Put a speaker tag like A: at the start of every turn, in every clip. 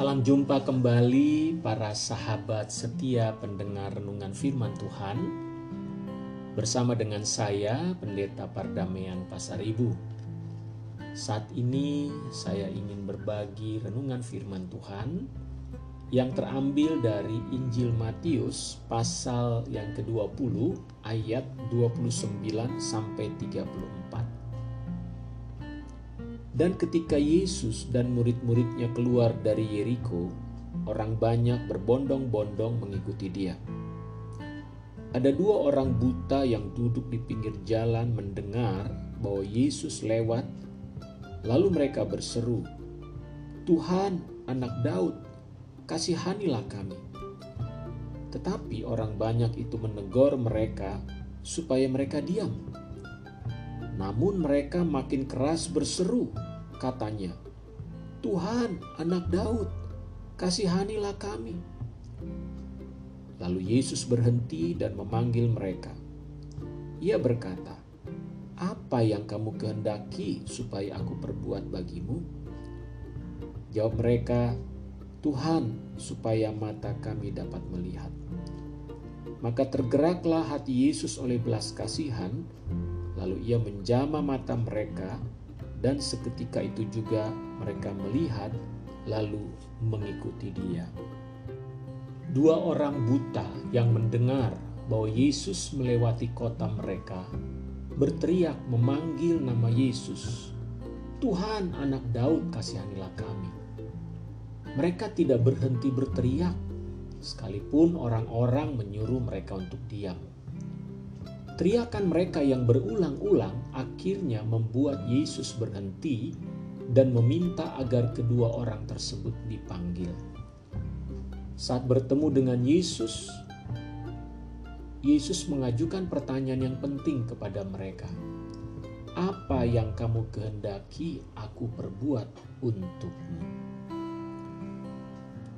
A: Salam jumpa kembali para sahabat setia pendengar renungan firman Tuhan bersama dengan saya Pendeta Pardamaian Pasar Ibu. Saat ini saya ingin berbagi renungan firman Tuhan yang terambil dari Injil Matius pasal yang ke-20 ayat 29 sampai 34. Dan ketika Yesus dan murid-muridnya keluar dari Yeriko, orang banyak berbondong-bondong mengikuti dia. Ada dua orang buta yang duduk di pinggir jalan mendengar bahwa Yesus lewat, lalu mereka berseru, "Tuhan, Anak Daud, kasihanilah kami." Tetapi orang banyak itu menegur mereka supaya mereka diam. Namun mereka makin keras berseru, katanya, Tuhan anak Daud, kasihanilah kami. Lalu Yesus berhenti dan memanggil mereka. Ia berkata, apa yang kamu kehendaki supaya aku perbuat bagimu? Jawab mereka, Tuhan, supaya mata kami dapat melihat. Maka tergeraklah hati Yesus oleh belas kasihan, lalu ia menjama mata mereka dan seketika itu juga mereka melihat lalu mengikuti dia. Dua orang buta yang mendengar bahwa Yesus melewati kota mereka berteriak memanggil nama Yesus. Tuhan anak Daud kasihanilah kami. Mereka tidak berhenti berteriak sekalipun orang-orang menyuruh mereka untuk diam. Teriakan mereka yang berulang-ulang akhirnya membuat Yesus berhenti dan meminta agar kedua orang tersebut dipanggil. Saat bertemu dengan Yesus, Yesus mengajukan pertanyaan yang penting kepada mereka. Apa yang kamu kehendaki aku perbuat untukmu?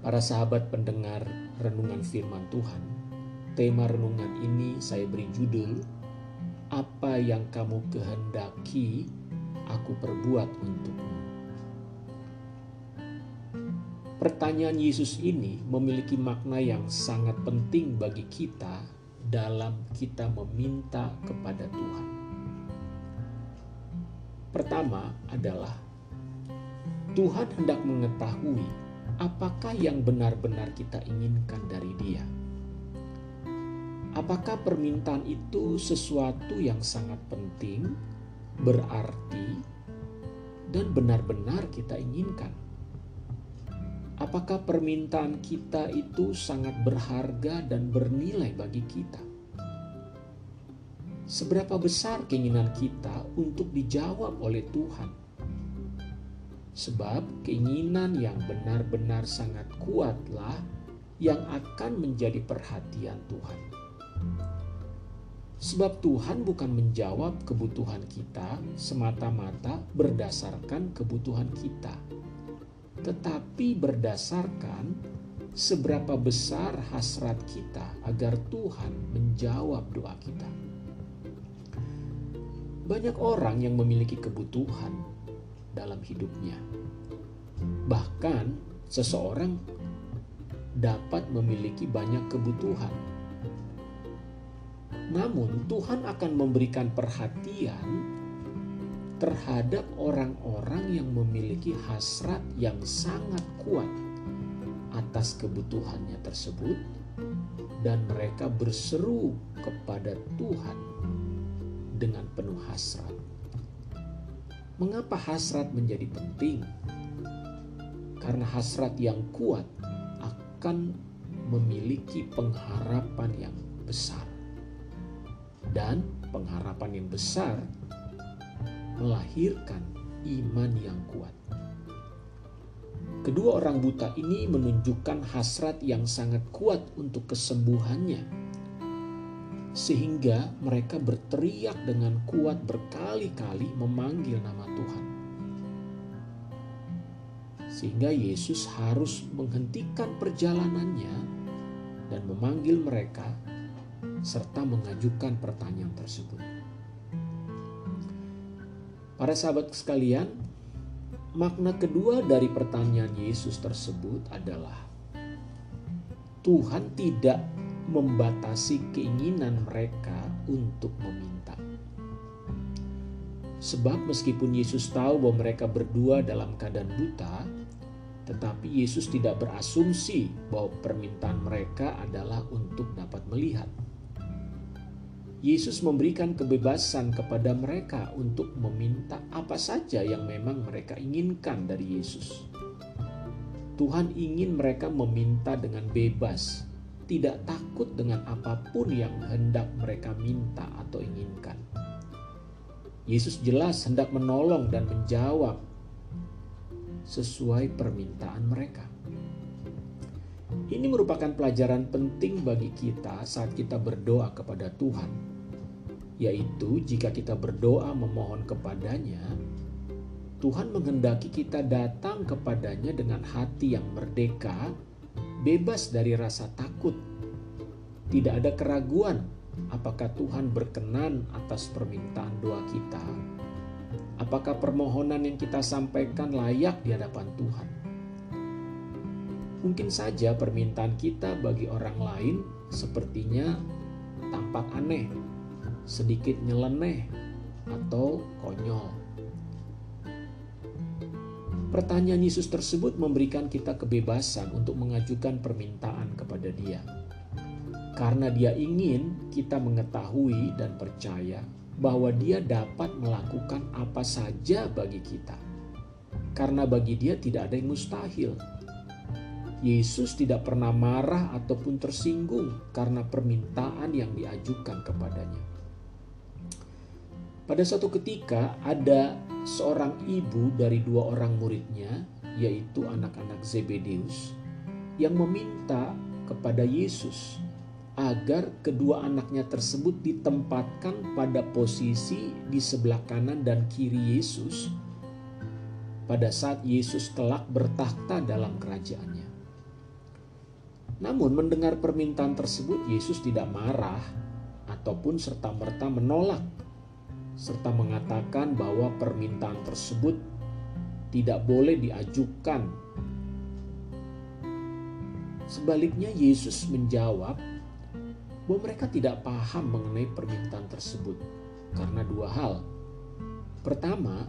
A: Para sahabat pendengar renungan firman Tuhan, Tema renungan ini saya beri judul Apa yang kamu kehendaki aku perbuat untukmu. Pertanyaan Yesus ini memiliki makna yang sangat penting bagi kita dalam kita meminta kepada Tuhan. Pertama adalah Tuhan hendak mengetahui apakah yang benar-benar kita inginkan dari Dia. Apakah permintaan itu sesuatu yang sangat penting, berarti, dan benar-benar kita inginkan? Apakah permintaan kita itu sangat berharga dan bernilai bagi kita? Seberapa besar keinginan kita untuk dijawab oleh Tuhan? Sebab keinginan yang benar-benar sangat kuatlah yang akan menjadi perhatian Tuhan. Sebab Tuhan bukan menjawab kebutuhan kita semata-mata berdasarkan kebutuhan kita, tetapi berdasarkan seberapa besar hasrat kita agar Tuhan menjawab doa kita. Banyak orang yang memiliki kebutuhan dalam hidupnya, bahkan seseorang dapat memiliki banyak kebutuhan namun, Tuhan akan memberikan perhatian terhadap orang-orang yang memiliki hasrat yang sangat kuat atas kebutuhannya tersebut, dan mereka berseru kepada Tuhan dengan penuh hasrat. Mengapa hasrat menjadi penting? Karena hasrat yang kuat akan memiliki pengharapan yang besar dan pengharapan yang besar melahirkan iman yang kuat. Kedua orang buta ini menunjukkan hasrat yang sangat kuat untuk kesembuhannya, sehingga mereka berteriak dengan kuat berkali-kali memanggil nama Tuhan. Sehingga Yesus harus menghentikan perjalanannya dan memanggil mereka serta mengajukan pertanyaan tersebut. Para sahabat sekalian, makna kedua dari pertanyaan Yesus tersebut adalah Tuhan tidak membatasi keinginan mereka untuk meminta. Sebab meskipun Yesus tahu bahwa mereka berdua dalam keadaan buta, tetapi Yesus tidak berasumsi bahwa permintaan mereka adalah untuk dapat melihat. Yesus memberikan kebebasan kepada mereka untuk meminta apa saja yang memang mereka inginkan dari Yesus. Tuhan ingin mereka meminta dengan bebas, tidak takut dengan apa pun yang hendak mereka minta atau inginkan. Yesus jelas hendak menolong dan menjawab sesuai permintaan mereka. Ini merupakan pelajaran penting bagi kita saat kita berdoa kepada Tuhan, yaitu jika kita berdoa memohon kepadanya, Tuhan menghendaki kita datang kepadanya dengan hati yang merdeka, bebas dari rasa takut. Tidak ada keraguan apakah Tuhan berkenan atas permintaan doa kita. Apakah permohonan yang kita sampaikan layak di hadapan Tuhan? Mungkin saja permintaan kita bagi orang lain sepertinya tampak aneh, sedikit nyeleneh, atau konyol. Pertanyaan Yesus tersebut memberikan kita kebebasan untuk mengajukan permintaan kepada Dia, karena Dia ingin kita mengetahui dan percaya bahwa Dia dapat melakukan apa saja bagi kita, karena bagi Dia tidak ada yang mustahil. Yesus tidak pernah marah ataupun tersinggung karena permintaan yang diajukan kepadanya. Pada suatu ketika, ada seorang ibu dari dua orang muridnya, yaitu anak-anak Zebedeus, yang meminta kepada Yesus agar kedua anaknya tersebut ditempatkan pada posisi di sebelah kanan dan kiri Yesus pada saat Yesus kelak bertakhta dalam kerajaannya. Namun mendengar permintaan tersebut Yesus tidak marah ataupun serta-merta menolak serta mengatakan bahwa permintaan tersebut tidak boleh diajukan. Sebaliknya, Yesus menjawab bahwa mereka tidak paham mengenai permintaan tersebut karena dua hal. Pertama,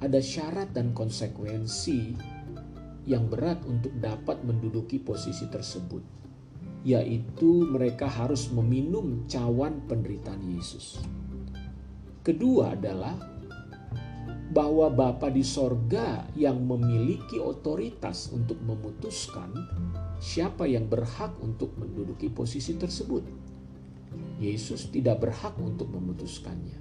A: ada syarat dan konsekuensi yang berat untuk dapat menduduki posisi tersebut, yaitu mereka harus meminum cawan penderitaan Yesus. Kedua adalah bahwa Bapa di sorga yang memiliki otoritas untuk memutuskan siapa yang berhak untuk menduduki posisi tersebut. Yesus tidak berhak untuk memutuskannya.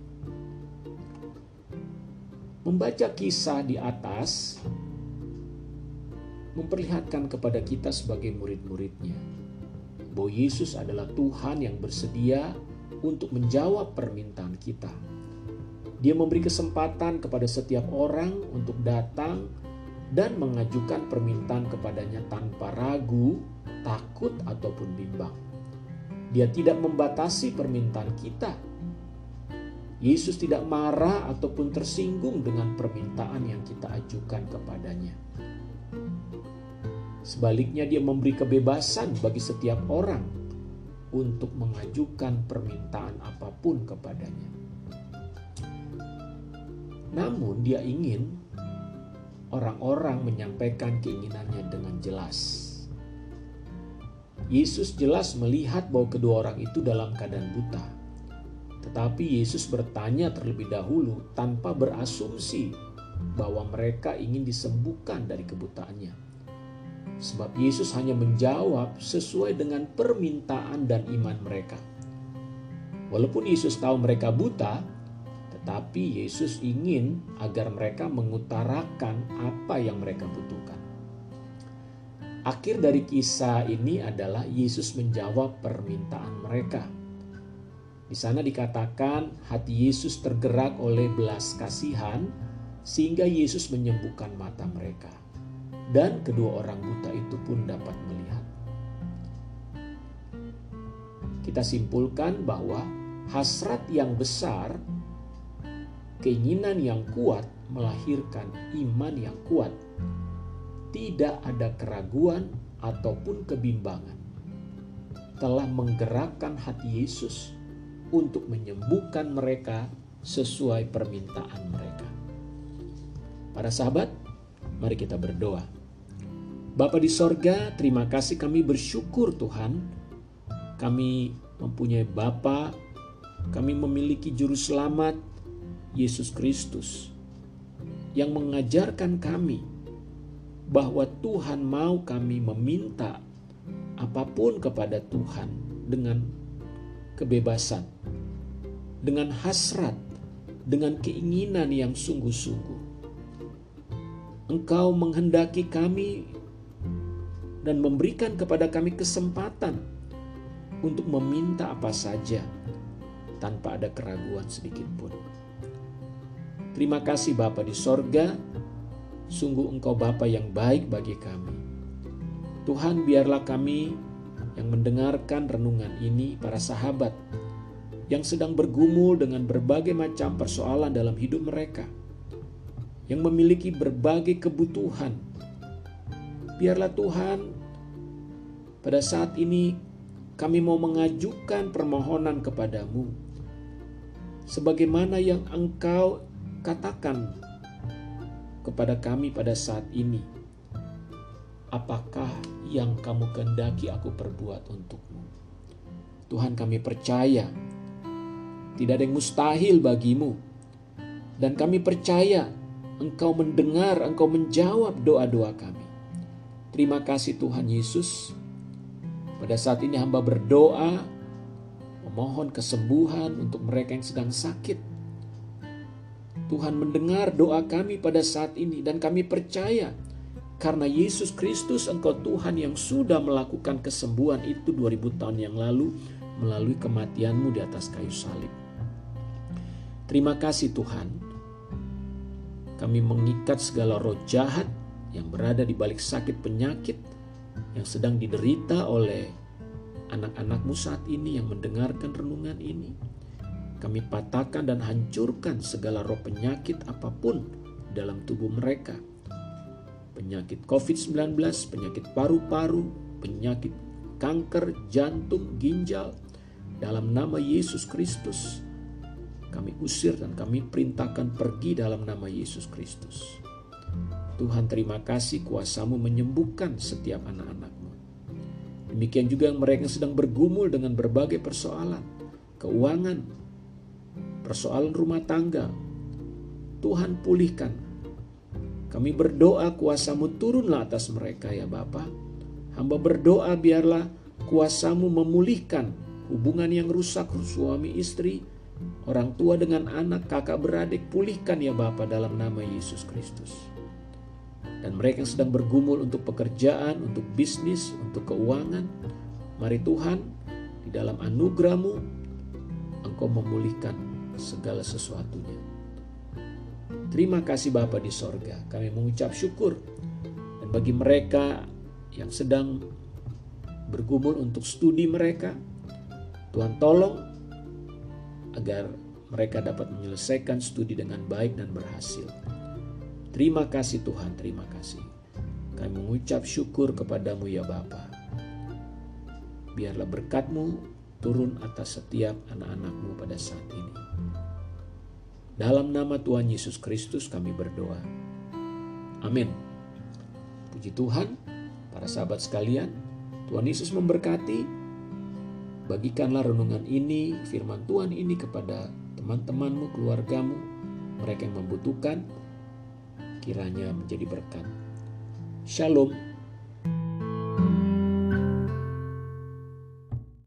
A: Membaca kisah di atas memperlihatkan kepada kita sebagai murid-muridnya bahwa Yesus adalah Tuhan yang bersedia untuk menjawab permintaan kita dia memberi kesempatan kepada setiap orang untuk datang dan mengajukan permintaan kepadanya tanpa ragu, takut, ataupun bimbang. Dia tidak membatasi permintaan kita. Yesus tidak marah ataupun tersinggung dengan permintaan yang kita ajukan kepadanya. Sebaliknya, dia memberi kebebasan bagi setiap orang untuk mengajukan permintaan apa pun kepadanya. Namun dia ingin orang-orang menyampaikan keinginannya dengan jelas. Yesus jelas melihat bahwa kedua orang itu dalam keadaan buta. Tetapi Yesus bertanya terlebih dahulu tanpa berasumsi bahwa mereka ingin disembuhkan dari kebutaannya. Sebab Yesus hanya menjawab sesuai dengan permintaan dan iman mereka. Walaupun Yesus tahu mereka buta, tetapi Yesus ingin agar mereka mengutarakan apa yang mereka butuhkan. Akhir dari kisah ini adalah Yesus menjawab permintaan mereka. Di sana dikatakan hati Yesus tergerak oleh belas kasihan sehingga Yesus menyembuhkan mata mereka. Dan kedua orang buta itu pun dapat melihat. Kita simpulkan bahwa hasrat yang besar keinginan yang kuat melahirkan iman yang kuat. Tidak ada keraguan ataupun kebimbangan. Telah menggerakkan hati Yesus untuk menyembuhkan mereka sesuai permintaan mereka. Para sahabat, mari kita berdoa. Bapa di sorga, terima kasih kami bersyukur Tuhan. Kami mempunyai Bapa, kami memiliki Juru Selamat, Yesus Kristus, yang mengajarkan kami bahwa Tuhan mau kami meminta apa pun kepada Tuhan dengan kebebasan, dengan hasrat, dengan keinginan yang sungguh-sungguh. Engkau menghendaki kami dan memberikan kepada kami kesempatan untuk meminta apa saja tanpa ada keraguan sedikit pun. Terima kasih Bapa di sorga, sungguh Engkau Bapa yang baik bagi kami. Tuhan biarlah kami yang mendengarkan renungan ini, para sahabat yang sedang bergumul dengan berbagai macam persoalan dalam hidup mereka, yang memiliki berbagai kebutuhan. Biarlah Tuhan, pada saat ini kami mau mengajukan permohonan kepadamu, sebagaimana yang Engkau katakan kepada kami pada saat ini. Apakah yang kamu kehendaki aku perbuat untukmu? Tuhan kami percaya tidak ada yang mustahil bagimu. Dan kami percaya engkau mendengar, engkau menjawab doa-doa kami. Terima kasih Tuhan Yesus. Pada saat ini hamba berdoa memohon kesembuhan untuk mereka yang sedang sakit. Tuhan mendengar doa kami pada saat ini dan kami percaya karena Yesus Kristus engkau Tuhan yang sudah melakukan kesembuhan itu 2000 tahun yang lalu melalui kematianmu di atas kayu salib. Terima kasih Tuhan. Kami mengikat segala roh jahat yang berada di balik sakit penyakit yang sedang diderita oleh anak-anakmu saat ini yang mendengarkan renungan ini. Kami patahkan dan hancurkan segala roh penyakit apa pun dalam tubuh mereka. Penyakit COVID-19, penyakit paru-paru, penyakit kanker, jantung, ginjal. Dalam nama Yesus Kristus, kami usir dan kami perintahkan pergi dalam nama Yesus Kristus. Tuhan terima kasih kuasamu menyembuhkan setiap anak-anakmu. Demikian juga yang mereka sedang bergumul dengan berbagai persoalan, keuangan, persoalan rumah tangga. Tuhan pulihkan. Kami berdoa kuasamu turunlah atas mereka ya Bapa. Hamba berdoa biarlah kuasamu memulihkan hubungan yang rusak suami istri, orang tua dengan anak, kakak beradik. Pulihkan ya Bapa dalam nama Yesus Kristus dan mereka yang sedang bergumul untuk pekerjaan, untuk bisnis, untuk keuangan. Mari Tuhan, di dalam anugerahmu, Engkau memulihkan segala sesuatunya. Terima kasih Bapa di sorga, kami mengucap syukur. Dan bagi mereka yang sedang bergumul untuk studi mereka, Tuhan tolong agar mereka dapat menyelesaikan studi dengan baik dan berhasil. Terima kasih Tuhan, terima kasih. Kami mengucap syukur kepadamu ya Bapa. Biarlah berkatmu turun atas setiap anak-anakmu pada saat ini. Dalam nama Tuhan Yesus Kristus kami berdoa. Amin. Puji Tuhan, para sahabat sekalian, Tuhan Yesus memberkati. Bagikanlah renungan ini, firman Tuhan ini kepada teman-temanmu, keluargamu, mereka yang membutuhkan kiranya menjadi berkat. Shalom.